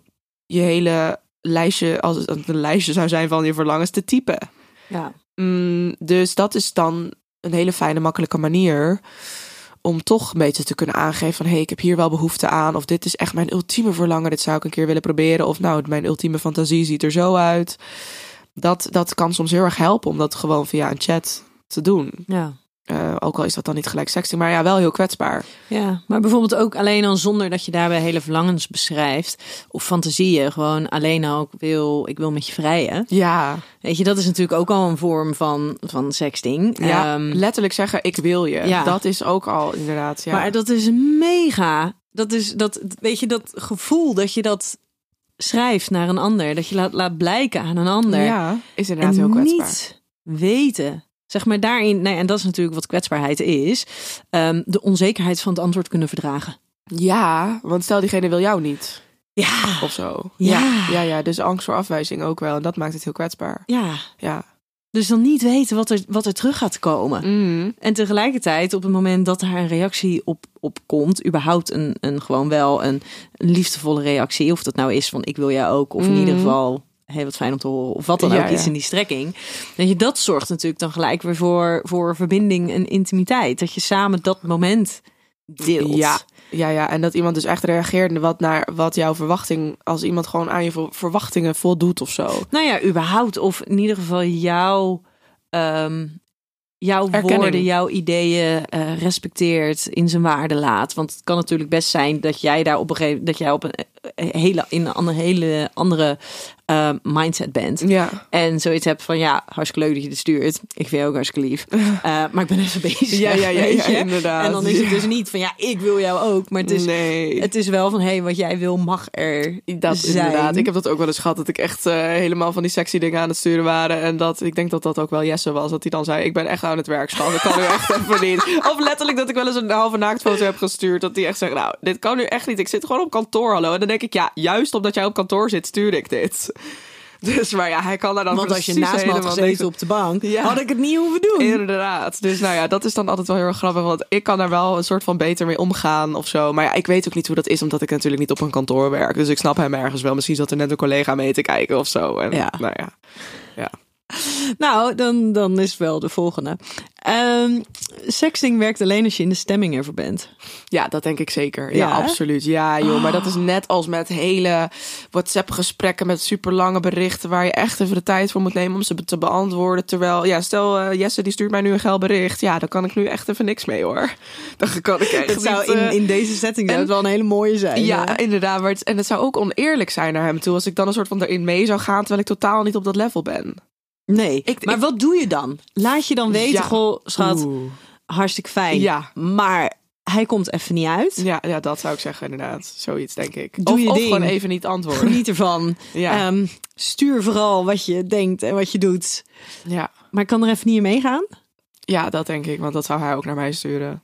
je hele lijstje, als het een lijstje zou zijn van je verlangens, te typen. Ja. Mm, dus dat is dan een hele fijne, makkelijke manier om toch een beetje te kunnen aangeven van hé, hey, ik heb hier wel behoefte aan. Of dit is echt mijn ultieme verlangen, dit zou ik een keer willen proberen. Of nou, mijn ultieme fantasie ziet er zo uit. Dat, dat kan soms heel erg helpen om dat gewoon via een chat te doen. Ja. Eh, ook al is dat dan niet gelijk sexting, maar ja, wel heel kwetsbaar. ja, maar bijvoorbeeld ook alleen al zonder dat je daarbij hele verlangens beschrijft of fantasieën, gewoon alleen al ik wil, ik wil met je vrijen. Ja, Weet je, dat is natuurlijk ook al een vorm van, van sexting. ja Ehm, letterlijk zeggen ik wil je. ja. Dat is ook al inderdaad. Ja. Maar dat is mega. Dat is dat, weet je, dat gevoel dat je dat schrijft naar een ander, dat je laat, laat blijken aan een ander. ja, is inderdaad en heel kwetsbaar. niet weten. Zeg maar daarin, nee, en dat is natuurlijk wat kwetsbaarheid is, ehm, de onzekerheid van het antwoord kunnen verdragen. Ja, want stel diegene wil jou niet. Ja, of zo. Ja. ja, ja, ja. Dus angst voor afwijzing ook wel. En dat maakt het heel kwetsbaar. ja. Ja. Dus dan niet weten wat er, wat er terug gaat komen. Mm. En tegelijkertijd, op het moment dat daar een reactie op, op komt, überhaupt een, een gewoon wel een, een liefdevolle reactie, of dat nou is van ik wil jou ook, of in Mhm. ieder geval hey, wat fijn om te horen, of wat dan Ja, ook, iets ja. in die strekking. Dat je dat zorgt natuurlijk dan gelijk weer voor, voor verbinding en intimiteit. Dat je samen dat moment deelt. Ja. Ja, ja. En dat iemand dus echt reageert wat naar wat jouw verwachting, als iemand gewoon aan je ver- verwachtingen voldoet of zo. Nou ja, überhaupt, of in ieder geval jouw, ehm, jouw Erkenning. woorden, jouw ideeën eh, respecteert, in zijn waarde laat. Want het kan natuurlijk best zijn dat jij daar op een gegeven dat jij op een eh, hele, in een andere, hele andere eh, mindset bent. Ja. En zoiets hebt van ja, hartstikke leuk dat je het stuurt. Ik vind je ook hartstikke lief. Eh, maar ik ben even bezig. Ja, ja, ja, ja, inderdaad. En dan is het dus niet van ja, ik wil jou ook. Maar het is, nee. het is wel van hé, hey, wat jij wil mag er dat zijn. inderdaad. Ik heb dat ook wel eens gehad dat ik echt eh, helemaal van die sexy dingen aan het sturen waren. En dat ik denk dat dat ook wel Jesse was. Dat hij dan zei: Ik ben echt aan het werk, schat. Ik kan nu echt even niet. Of letterlijk dat ik wel eens een halve naaktfoto heb gestuurd. Dat hij echt zegt: Nou, dit kan nu echt niet. Ik zit gewoon op kantoor, hallo. En dan denk ik: Ja, juist omdat jij op kantoor zit, stuur ik dit. Dus maar ja, hij kan daar dan Want als je naast me had gezeten niks- op de bank, Ja. had ik het niet hoeven doen. Inderdaad. Dus nou ja, dat is dan altijd wel heel erg grappig. Want ik kan daar wel een soort van beter mee omgaan of zo. Maar ja, ik weet ook niet hoe dat is, omdat ik natuurlijk niet op een kantoor werk. Dus ik snap hem ergens wel. Misschien zat er net een collega mee te kijken of zo. En, Ja. Nou ja. ja. Nou, dan, dan is wel de volgende. Ehm, sexting werkt alleen als je in de stemming ervoor bent. Ja, dat denk ik zeker. Ja, absoluut. Ja, joh. Maar dat is net als met hele WhatsApp-gesprekken met super lange berichten waar je echt even de tijd voor moet nemen om ze te beantwoorden. Terwijl, ja, stel eh, Jesse die stuurt mij nu een geil bericht. Ja, dan kan ik nu echt even niks mee hoor. Dan kan ik echt zou in, eh, in deze setting en- het wel een hele mooie zijn. Ja, inderdaad. Maar het, en het zou ook oneerlijk zijn naar hem toe als ik dan een soort van erin mee zou gaan terwijl ik totaal niet op dat level ben. Nee, Ik- maar ik- wat doe je dan? Laat je dan weten, Ja. goh, schat, Oeh. hartstikke fijn. Ja. Maar hij komt even niet uit. Ja, ja, dat zou ik zeggen inderdaad. Zoiets denk ik. Doe of, je of ding. gewoon even niet antwoorden. Geniet ervan. Ja. Ehm, stuur vooral wat je denkt en wat je doet. Ja. Maar ik kan er even niet in meegaan. Ja, dat denk ik, want dat zou hij ook naar mij sturen.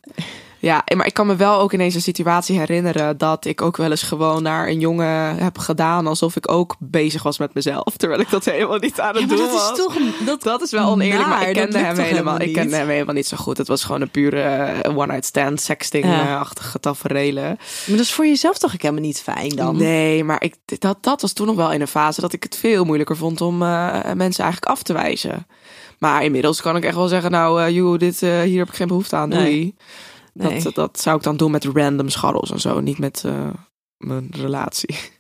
Ja, maar ik kan me wel ook ineens een situatie herinneren dat ik ook wel eens gewoon naar een jongen heb gedaan alsof ik ook bezig was met mezelf, terwijl ik dat helemaal niet aan het Ja, doen dat is was. toch een- dat, Dat is wel oneerlijk, maar ik kende hem toch helemaal, ik kende hem helemaal niet zo goed. Het was gewoon een pure eh, one-night stand, sexting-achtige taferelen. Maar dat is voor jezelf toch ook helemaal niet fijn dan? Nee, maar ik, dat, dat was toen nog wel in een fase dat ik het veel moeilijker vond om eh, mensen eigenlijk af te wijzen. Maar inmiddels kan ik echt wel zeggen, nou, eh joh, dit, hier heb ik geen behoefte aan. Doei. Nee. Nee. Dat, dat zou ik dan doen met random scharrels en zo, niet met eh, mijn relatie.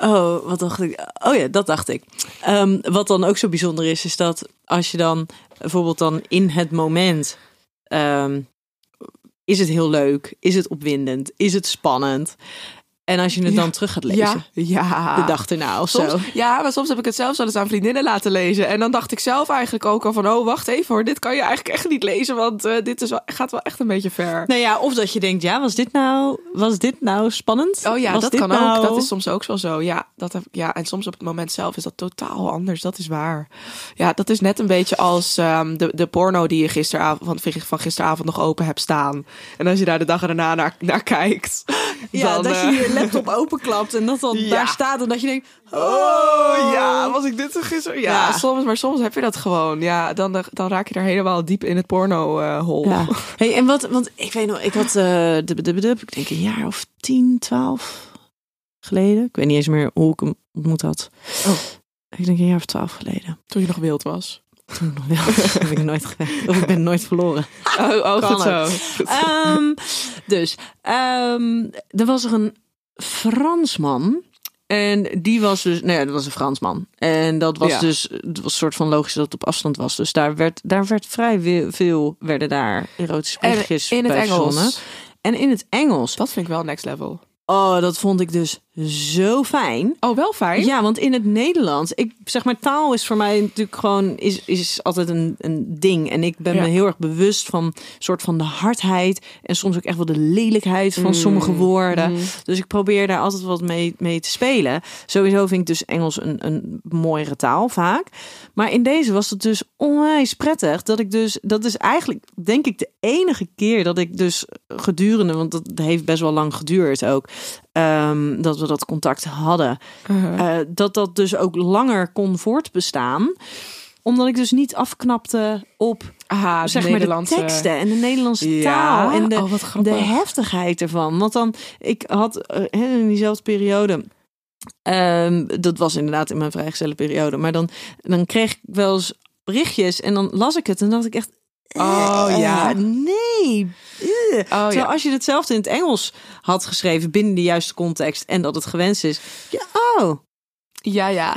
Oh, wat dacht ik? Oh ja, dat dacht ik. Ehm, wat dan ook zo bijzonder is, is dat als je dan bijvoorbeeld dan in het moment. ehm, is het heel leuk? Is het opwindend? Is het spannend? En als je het dan terug gaat lezen, ja. de dag erna of Soms, zo. ja, maar soms heb ik het zelfs wel eens aan vriendinnen laten lezen. En dan dacht ik zelf eigenlijk ook al van... oh, wacht even hoor, dit kan je eigenlijk echt niet lezen... want eh, dit is wel, gaat wel echt een beetje ver. Nou ja, of dat je denkt, ja, was dit nou, was dit nou spannend? Oh ja, Was dat kan nou- ook. Dat is soms ook wel zo. Ja, dat heb, ja, en soms op het moment zelf is dat totaal anders. Dat is waar. Ja, dat is net een beetje als ehm, de, de porno die je gisteravond, van, van gisteravond nog open hebt staan. En als je daar de dag erna naar, naar kijkt. Ja, dan, dat je eh, je laptop openklapt en dat dan Ja. daar staat en dat je denkt, Oh ja, was ik dit gisteren? Ja, Ja. soms, maar soms heb je dat gewoon. Ja, dan, dan raak je daar helemaal diep in het porno-hol. Ja. Hey, en wat, want ik weet nog, ik had, eh dub, dub, dub, ik denk een jaar of 10, 12 geleden. Ik weet niet eens meer hoe ik hem ontmoet had. Oh. Ik denk een jaar of 12 geleden. Toen je nog wild was. Toen nog wel. heb ik nooit gewerkt. Of ik ben nooit verloren. Oh, oh goed zo. Ehm, dus, ehm, er was er een Fransman. En die was dus, nee, dat was een Fransman. En dat was Ja. dus, het was een soort van logisch dat het op afstand was. Dus daar werd, daar werd vrij veel, werden daar erotische En berichtjes in het verzonnen. Engels. En in het Engels. Dat vind ik wel next level. Oh, dat vond ik dus zo fijn. Oh, wel fijn? Ja, want in het Nederlands, ik zeg maar, taal is voor mij natuurlijk gewoon is, is altijd een, een ding. En ik ben Ja. me heel erg bewust van soort van de hardheid en soms ook echt wel de lelijkheid van sommige woorden. Dus ik probeer daar altijd wat mee, mee te spelen. Sowieso vind ik dus Engels een, een mooiere taal vaak. Maar in deze was het dus onwijs prettig dat ik dus, dat is eigenlijk denk ik de enige keer dat ik dus gedurende, want dat heeft best wel lang geduurd ook, ehm, dat we dat contact hadden. Uh-huh. Eh, dat dat dus ook langer kon voortbestaan. Omdat ik dus niet afknapte op Aha, zeg maar de Nederlandse... teksten en de Nederlandse Ja? taal en de, Oh, de heftigheid ervan. Want dan, ik had eh, in diezelfde periode, ehm, dat was inderdaad in mijn vrijgezelle periode, maar dan, dan kreeg ik wel eens berichtjes en dan las ik het en dacht ik echt. Oh, ja. Nee. Oh, Terwijl ja. als je hetzelfde in het Engels had geschreven binnen de juiste context en dat het gewenst is. Ja, oh, Ja, ja.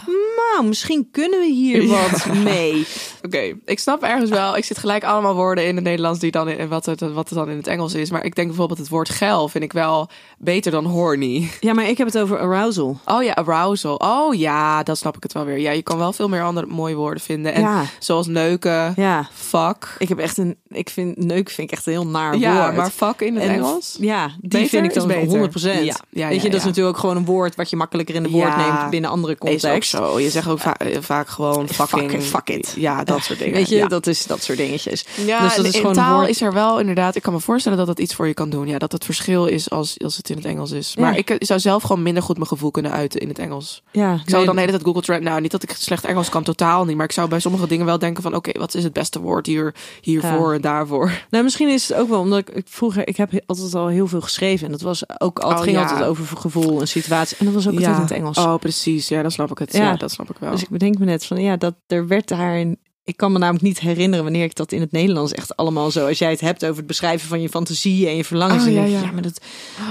Nou, misschien kunnen we hier Ja. wat mee. Oké, ik snap ergens wel. Ik zit gelijk allemaal woorden in het Nederlands die dan in wat het, wat het dan in het Engels is. Maar ik denk bijvoorbeeld het woord geil vind ik wel beter dan horny. Ja, maar ik heb het over arousal. Oh ja, arousal. Oh ja, dan snap ik het wel weer. Ja, je kan wel veel meer andere mooie woorden vinden. En Ja. zoals neuken, Ja, fuck. ik heb echt een. Ik vind neuk vind ik echt een heel naar Ja, woord. maar fuck in het En- Engels? Ja, die Beter vind ik dan is beter. 100%. Ja, ja, Weet je, ja, dat is ja. natuurlijk ook gewoon een woord wat je makkelijker in de woord Ja. neemt binnen andere Is ook context. zo. Je zegt ook va- eh, vaak gewoon fucking. Fuck it, fuck it. Ja, dat soort dingen. Weet je, ja. dat is dat soort dingetjes. Ja, dus dat is gewoon taal woord. is er wel inderdaad. Ik kan me voorstellen dat dat iets voor je kan doen. Ja, dat het verschil is als, als het in het Engels is. Maar Ja. ik zou zelf gewoon minder goed mijn gevoel kunnen uiten in het Engels. Ja, Ik zou dan de hele tijd Google Translate. Nou, niet dat ik slecht Engels kan, totaal niet. Maar ik zou bij sommige dingen wel denken van, oké, wat is het beste woord hier, hiervoor en daarvoor? Nou, misschien is het ook wel omdat ik, ik vroeger, ik heb altijd al heel veel geschreven en dat was ook altijd Oh, ging altijd over gevoel en situatie en dat was ook altijd in het Engels. Oh, precies. Ja, dan snap ik het. Ja, Ja. dat snap ik wel. Dus ik bedenk me net van ja, dat er werd daar een. Ik kan me namelijk niet herinneren wanneer ik dat in het Nederlands echt allemaal zo. Als jij het hebt over het beschrijven van je fantasie en je verlangens. Oh, ja, ja. ja, maar dat,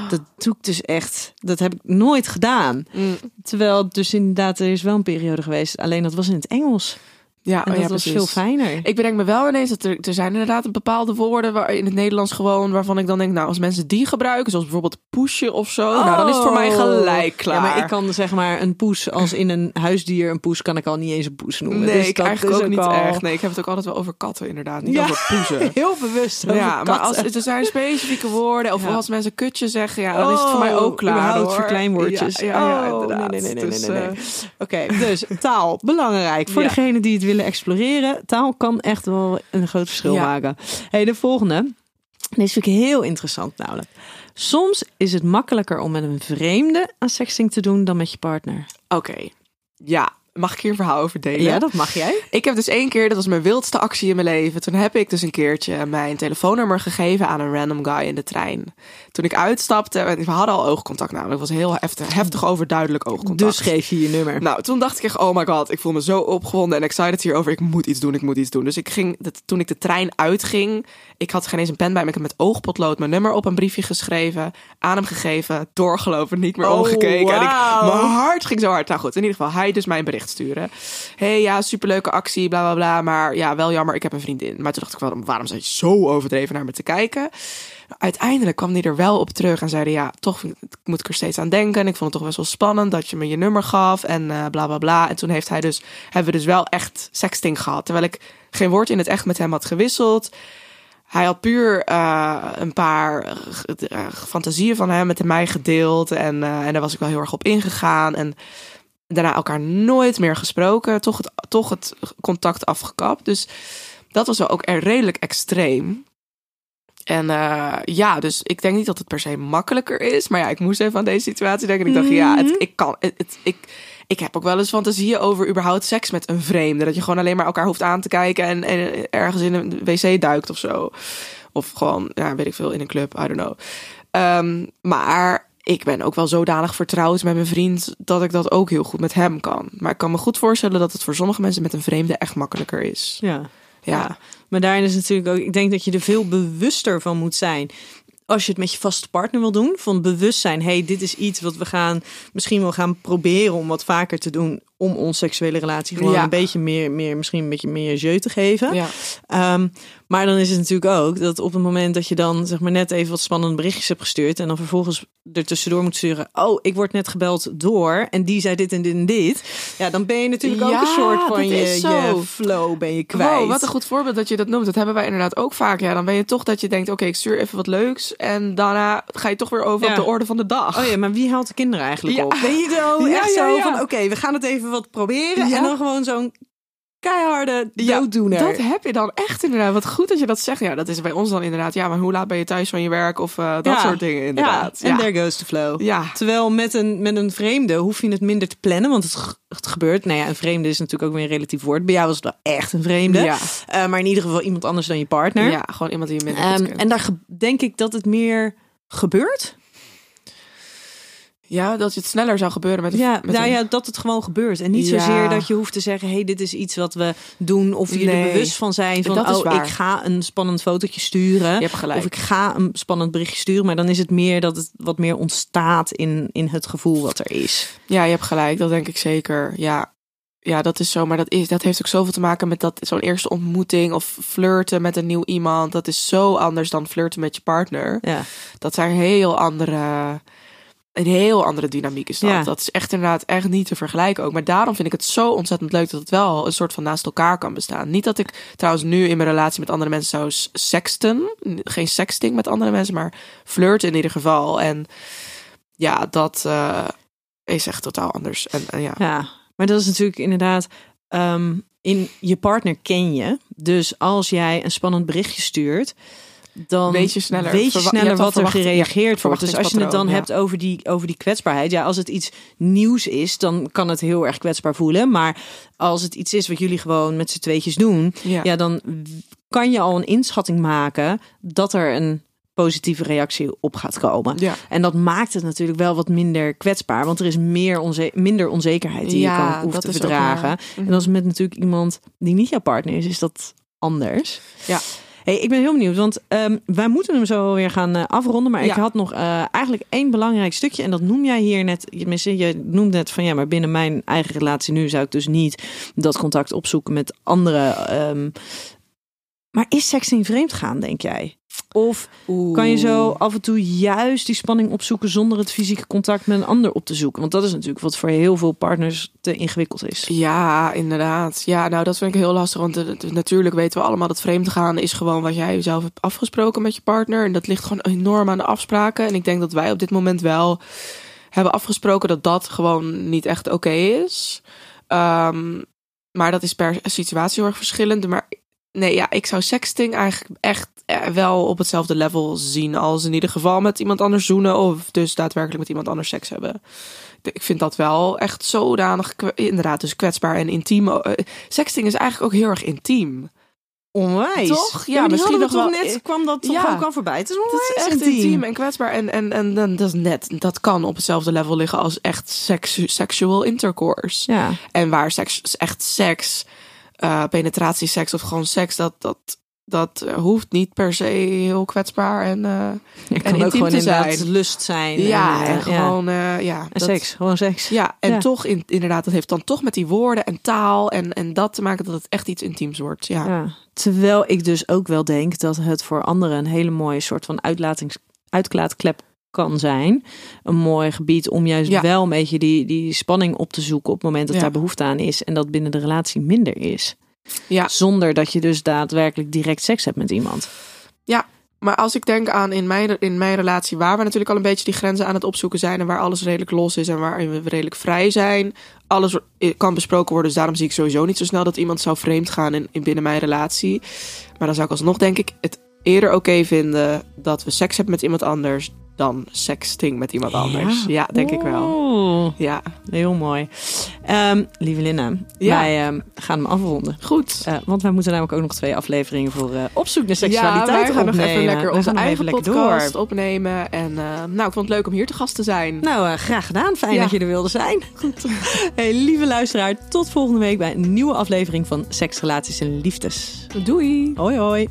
dat doe ik dus echt. Dat heb ik nooit gedaan. Mm, Terwijl dus inderdaad, er is wel een periode geweest. Alleen dat was in het Engels. Ja, En oh dat ja, was precies. veel fijner. Ik bedenk me wel ineens dat er, er zijn inderdaad bepaalde woorden waar, in het Nederlands gewoon waarvan ik dan denk, nou, als mensen die gebruiken, zoals bijvoorbeeld pushen of zo, nou, dan is het voor mij gelijk klaar. Oh. Ja, maar ik kan zeg maar een poes als in een huisdier een poes kan ik al niet eens een poes noemen. Nee, Dus ik dat eigenlijk is ook niet al- echt. Nee, ik heb het ook altijd wel over katten, inderdaad. Niet Ja. over poezen. Heel bewust. Ja, maar als, er zijn specifieke woorden, of Ja. als mensen kutje zeggen, ja, dan is het voor mij ook klaar. Oh, hoor. verkleinwoordjes. Ja, ja, ja, Oh, inderdaad. nee, nee, nee, nee, Dus, nee, nee. eh, Oké, dus taal, belangrijk. Voor Ja. degenen die het willen exploreren. Taal kan echt wel een groot verschil Ja. maken. Hey, de volgende. Deze vind ik heel interessant namelijk. Soms is het makkelijker om met een vreemde aan sexting te doen dan met je partner. Oké, ja. Mag ik hier een verhaal over delen? Ja, dat mag jij. Ik heb dus één keer, dat was mijn wildste actie in mijn leven. Toen heb ik dus een keertje mijn telefoonnummer gegeven aan een random guy in de trein. Toen ik uitstapte, we hadden al oogcontact namelijk. Het was heel heftig, heftig overduidelijk oogcontact. Dus geef je je nummer. Nou, toen dacht ik echt, oh my god, ik voel me zo opgewonden en excited hierover. Ik moet iets doen, ik moet iets doen. Dus ik ging, dat- toen ik de trein uitging, ik had geen eens een pen bij me. Ik heb met oogpotlood mijn nummer op een briefje geschreven, aan hem gegeven, doorgelopen, niet meer Oh, omgekeken. En ik, mijn hart ging zo hard. Nou goed, in ieder geval, hij dus mij een sturen. hey, ja, superleuke actie, bla bla bla. Maar ja, wel jammer, ik heb een vriendin. Maar toen dacht ik, waarom, waarom zou je zo overdreven naar me te kijken? Uiteindelijk kwam hij er wel op terug en zeiden: Ja, toch moet ik er steeds aan denken. En ik vond het toch best wel spannend dat je me je nummer gaf en eh, bla bla bla. En toen heeft hij dus, hebben we dus wel echt sexting gehad. Terwijl ik geen woord in het echt met hem had gewisseld. Hij had puur eh, een paar eh, fantasieën van hem met mij gedeeld. En, en daar was ik wel heel erg op ingegaan. En daarna elkaar nooit meer gesproken. Toch het, toch het contact afgekapt. Dus dat was wel ook er redelijk extreem. En eh, ja, dus ik denk niet dat het per se makkelijker is. Maar ja, ik moest even aan deze situatie denken. En ik dacht, ja, het, ik kan. Het, het- ik, ik heb ook wel eens fantasieën over überhaupt seks met een vreemde. Dat je gewoon alleen maar elkaar hoeft aan te kijken en, en ergens in een wc duikt of zo. Of gewoon, ja, weet ik veel, in een club, I don't know. Ehm, maar ik ben ook wel zodanig vertrouwd met mijn vriend dat ik dat ook heel goed met hem kan. Maar ik kan me goed voorstellen dat het voor sommige mensen met een vreemde echt makkelijker is. Ja. Ja, Maar daarin is natuurlijk ook, ik denk dat je er veel bewuster van moet zijn. Als je het met je vaste partner wil doen, van bewustzijn, hey, dit is iets wat we gaan misschien wel gaan proberen om wat vaker te doen om ons seksuele relatie gewoon Ja. een beetje meer, meer, misschien een beetje meer jeu te geven. ja. Ehm, maar dan is het natuurlijk ook dat op het moment dat je dan zeg maar net even wat spannende berichtjes hebt gestuurd en dan vervolgens er tussendoor moet sturen, oh, ik word net gebeld door en die zei dit en dit en dit. Ja, dan ben je natuurlijk ook een soort van je, flow ben je kwijt. Wow, wat een goed voorbeeld dat je dat noemt. Dat hebben wij inderdaad ook vaak. Ja, dan ben je toch dat je denkt, oké, ik stuur even wat leuks. En daarna ga je toch weer over op de orde van de dag. Oh ja, maar wie haalt de kinderen eigenlijk op? Ben je zo Ja, echt ja, zo ja. van, oké, we gaan het even wat proberen. Ja. En dan gewoon zo'n keiharde Ja, dooddoener. Dat heb je dan echt inderdaad. Wat goed dat je dat zegt. Ja, dat is bij ons dan inderdaad. Ja, maar hoe laat ben je thuis van je werk? Of eh, dat Ja. soort dingen inderdaad. Ja, en there goes the flow. Ja. Terwijl met een, met een vreemde hoef je het minder te plannen, want het, gebeurt. Nou ja, een vreemde is natuurlijk ook weer een relatief woord. Bij jou was het wel echt een vreemde. Ja. Eh, maar in ieder geval iemand anders dan je partner. ja, gewoon iemand die je minder Ehm, en daar denk ik dat het meer gebeurt. Ja, dat het sneller zou gebeuren met. Ja, met nou een- ja, dat het gewoon gebeurt. En niet Ja. zozeer dat je hoeft te zeggen... hey, dit is iets wat we doen. Of je er bewust van zijn van... Dat is oh, ik ga een spannend fotootje sturen. Je hebt gelijk. Of ik ga een spannend berichtje sturen. Maar dan is het meer dat het wat meer ontstaat in, in het gevoel wat er is. Ja, je hebt gelijk. Dat denk ik zeker. Ja. Ja, dat is zo. Maar dat, is, dat heeft ook zoveel te maken met dat zo'n eerste ontmoeting of flirten met een nieuw iemand. Dat is zo anders dan flirten met je partner. Ja. Dat zijn heel andere. Een heel andere dynamiek is dat. Ja. Dat is echt inderdaad echt niet te vergelijken ook. Maar daarom vind ik het zo ontzettend leuk dat het wel een soort van naast elkaar kan bestaan. Niet dat ik trouwens nu in mijn relatie met andere mensen zou sexten. Geen sexting met andere mensen, maar flirten in ieder geval. En ja, dat eh, is echt totaal anders. En, en ja. Ja, maar dat is natuurlijk inderdaad. ehm, in je partner ken je. Dus als jij een spannend berichtje stuurt. Dan Weet je sneller. weet je Verwa- je sneller wat er gereageerd ja, wordt. Dus als je het dan hebt over die, over die kwetsbaarheid. Ja, als het iets nieuws is, dan kan het heel erg kwetsbaar voelen. Maar als het iets is wat jullie gewoon met z'n tweetjes doen. Ja. Ja, dan kan je al een inschatting maken dat er een positieve reactie op gaat komen. Ja. En dat maakt het natuurlijk wel wat minder kwetsbaar. Want er is meer onze minder onzekerheid die Ja, je kan, hoeft te ook verdragen. En als met natuurlijk iemand die niet jouw partner is, is dat anders. Ja. Hey, ik ben heel benieuwd, want ehm, wij moeten hem zo weer gaan eh, afronden. Maar ik had nog eh, eigenlijk één belangrijk stukje. En dat noem jij hier net. Tenminste, je noemt net van ja, maar binnen mijn eigen relatie nu zou ik dus niet dat contact opzoeken met anderen. ehm. maar is sexting vreemd gaan, denk jij? Of kan je zo af en toe juist die spanning opzoeken zonder het fysieke contact met een ander op te zoeken? Want dat is natuurlijk wat voor heel veel partners te ingewikkeld is. Ja, inderdaad. Ja, nou dat vind ik heel lastig. Want natuurlijk weten we allemaal dat vreemd gaan is gewoon wat jij zelf hebt afgesproken met je partner. En dat ligt gewoon enorm aan de afspraken. En ik denk dat wij op dit moment wel hebben afgesproken dat dat gewoon niet echt oké is. Ehm, maar dat is per situatie heel erg verschillend. Maar nee, ja, ik zou sexting eigenlijk echt eh, wel op hetzelfde level zien als in ieder geval met iemand anders zoenen of dus daadwerkelijk met iemand anders seks hebben. Ik vind dat wel echt zodanig, inderdaad, dus kwetsbaar en intiem. Eh, Sexting is eigenlijk ook heel erg intiem. Onwijs. Toch? Ja, Ja, misschien nog wel. Net kwam dat toch Ja. ook al voorbij. Het is Het onwijs is echt intiem. intiem en kwetsbaar. En, en, en, en dat is net, dat kan op hetzelfde level liggen als echt seksu- sexual intercourse. Ja. En waar seks, echt seks, eh penetratieseks of gewoon seks, dat, dat, dat hoeft niet per se heel kwetsbaar en, eh, Het kan En ook intiem gewoon te inderdaad zijn. lust zijn. ja, en, en eh, gewoon, eh, ja. En dat- seks, gewoon seks. Ja, en Ja. toch in, inderdaad, dat heeft dan toch met die woorden en taal en, en dat te maken dat het echt iets intiems wordt. Ja, Ja. Terwijl ik dus ook wel denk dat het voor anderen een hele mooie soort van uitlatings, uitlaatklep kan zijn. Een mooi gebied om juist Ja. wel een beetje die, die spanning op te zoeken op het moment dat Ja. daar behoefte aan is. En dat binnen de relatie minder is. Ja. Zonder dat je dus daadwerkelijk direct seks hebt met iemand. Maar als ik denk aan in mijn, in mijn relatie, waar we natuurlijk al een beetje die grenzen aan het opzoeken zijn en waar alles redelijk los is en waarin we redelijk vrij zijn, alles kan besproken worden. Dus daarom zie ik sowieso niet zo snel dat iemand zou vreemd gaan in, in binnen mijn relatie. Maar dan zou ik alsnog, denk ik, het eerder oké vinden dat we seks hebben met iemand anders dan sexting met iemand anders. Ja, denk ik wel. Ja, heel mooi. Ehm, lieve Linda, Ja. wij ehm, gaan hem afronden. goed. Eh, want wij moeten namelijk ook nog twee afleveringen voor eh, opzoek naar seksualiteit ja, wij gaan nog even lekker onze eigen podcast door. opnemen. En eh, nou, ik vond het leuk om hier te gast te zijn. Nou, graag gedaan. Fijn Ja. dat je er wilde zijn. Goed. Hey, lieve luisteraar, tot volgende week bij een nieuwe aflevering van Seks, Relaties en Liefdes. Doei! Hoi hoi.